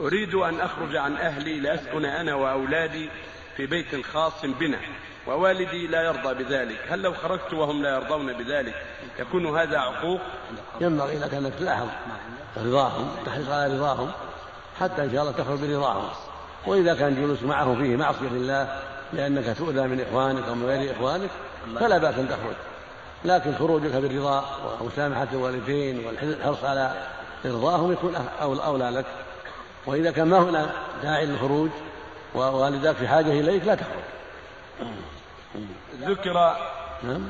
أريد أن أخرج عن أهلي لأسكن أنا وأولادي في بيت خاص بنا ووالدي لا يرضى بذلك. هل لو خرجت وهم لا يرضون بذلك يكون هذا عقوق؟ ينبغي لك أنك تلاحظ رضاهم تحرص على رضاهم حتى إن شاء الله تخرج برضاهم. وإذا كان الجلوس معهم فيه معصية لله لأنك تؤذى من إخوانك أو من غير إخوانك فلا بأس أن تخرج. لكن خروجك بالرضا ومسامحة الوالدين والحرص على إرضاهم يكون أولى لك. وإذا كان ما هنا داعي للخروج ووالداك في حاجة إليك لا تخرج. ذكر نعم.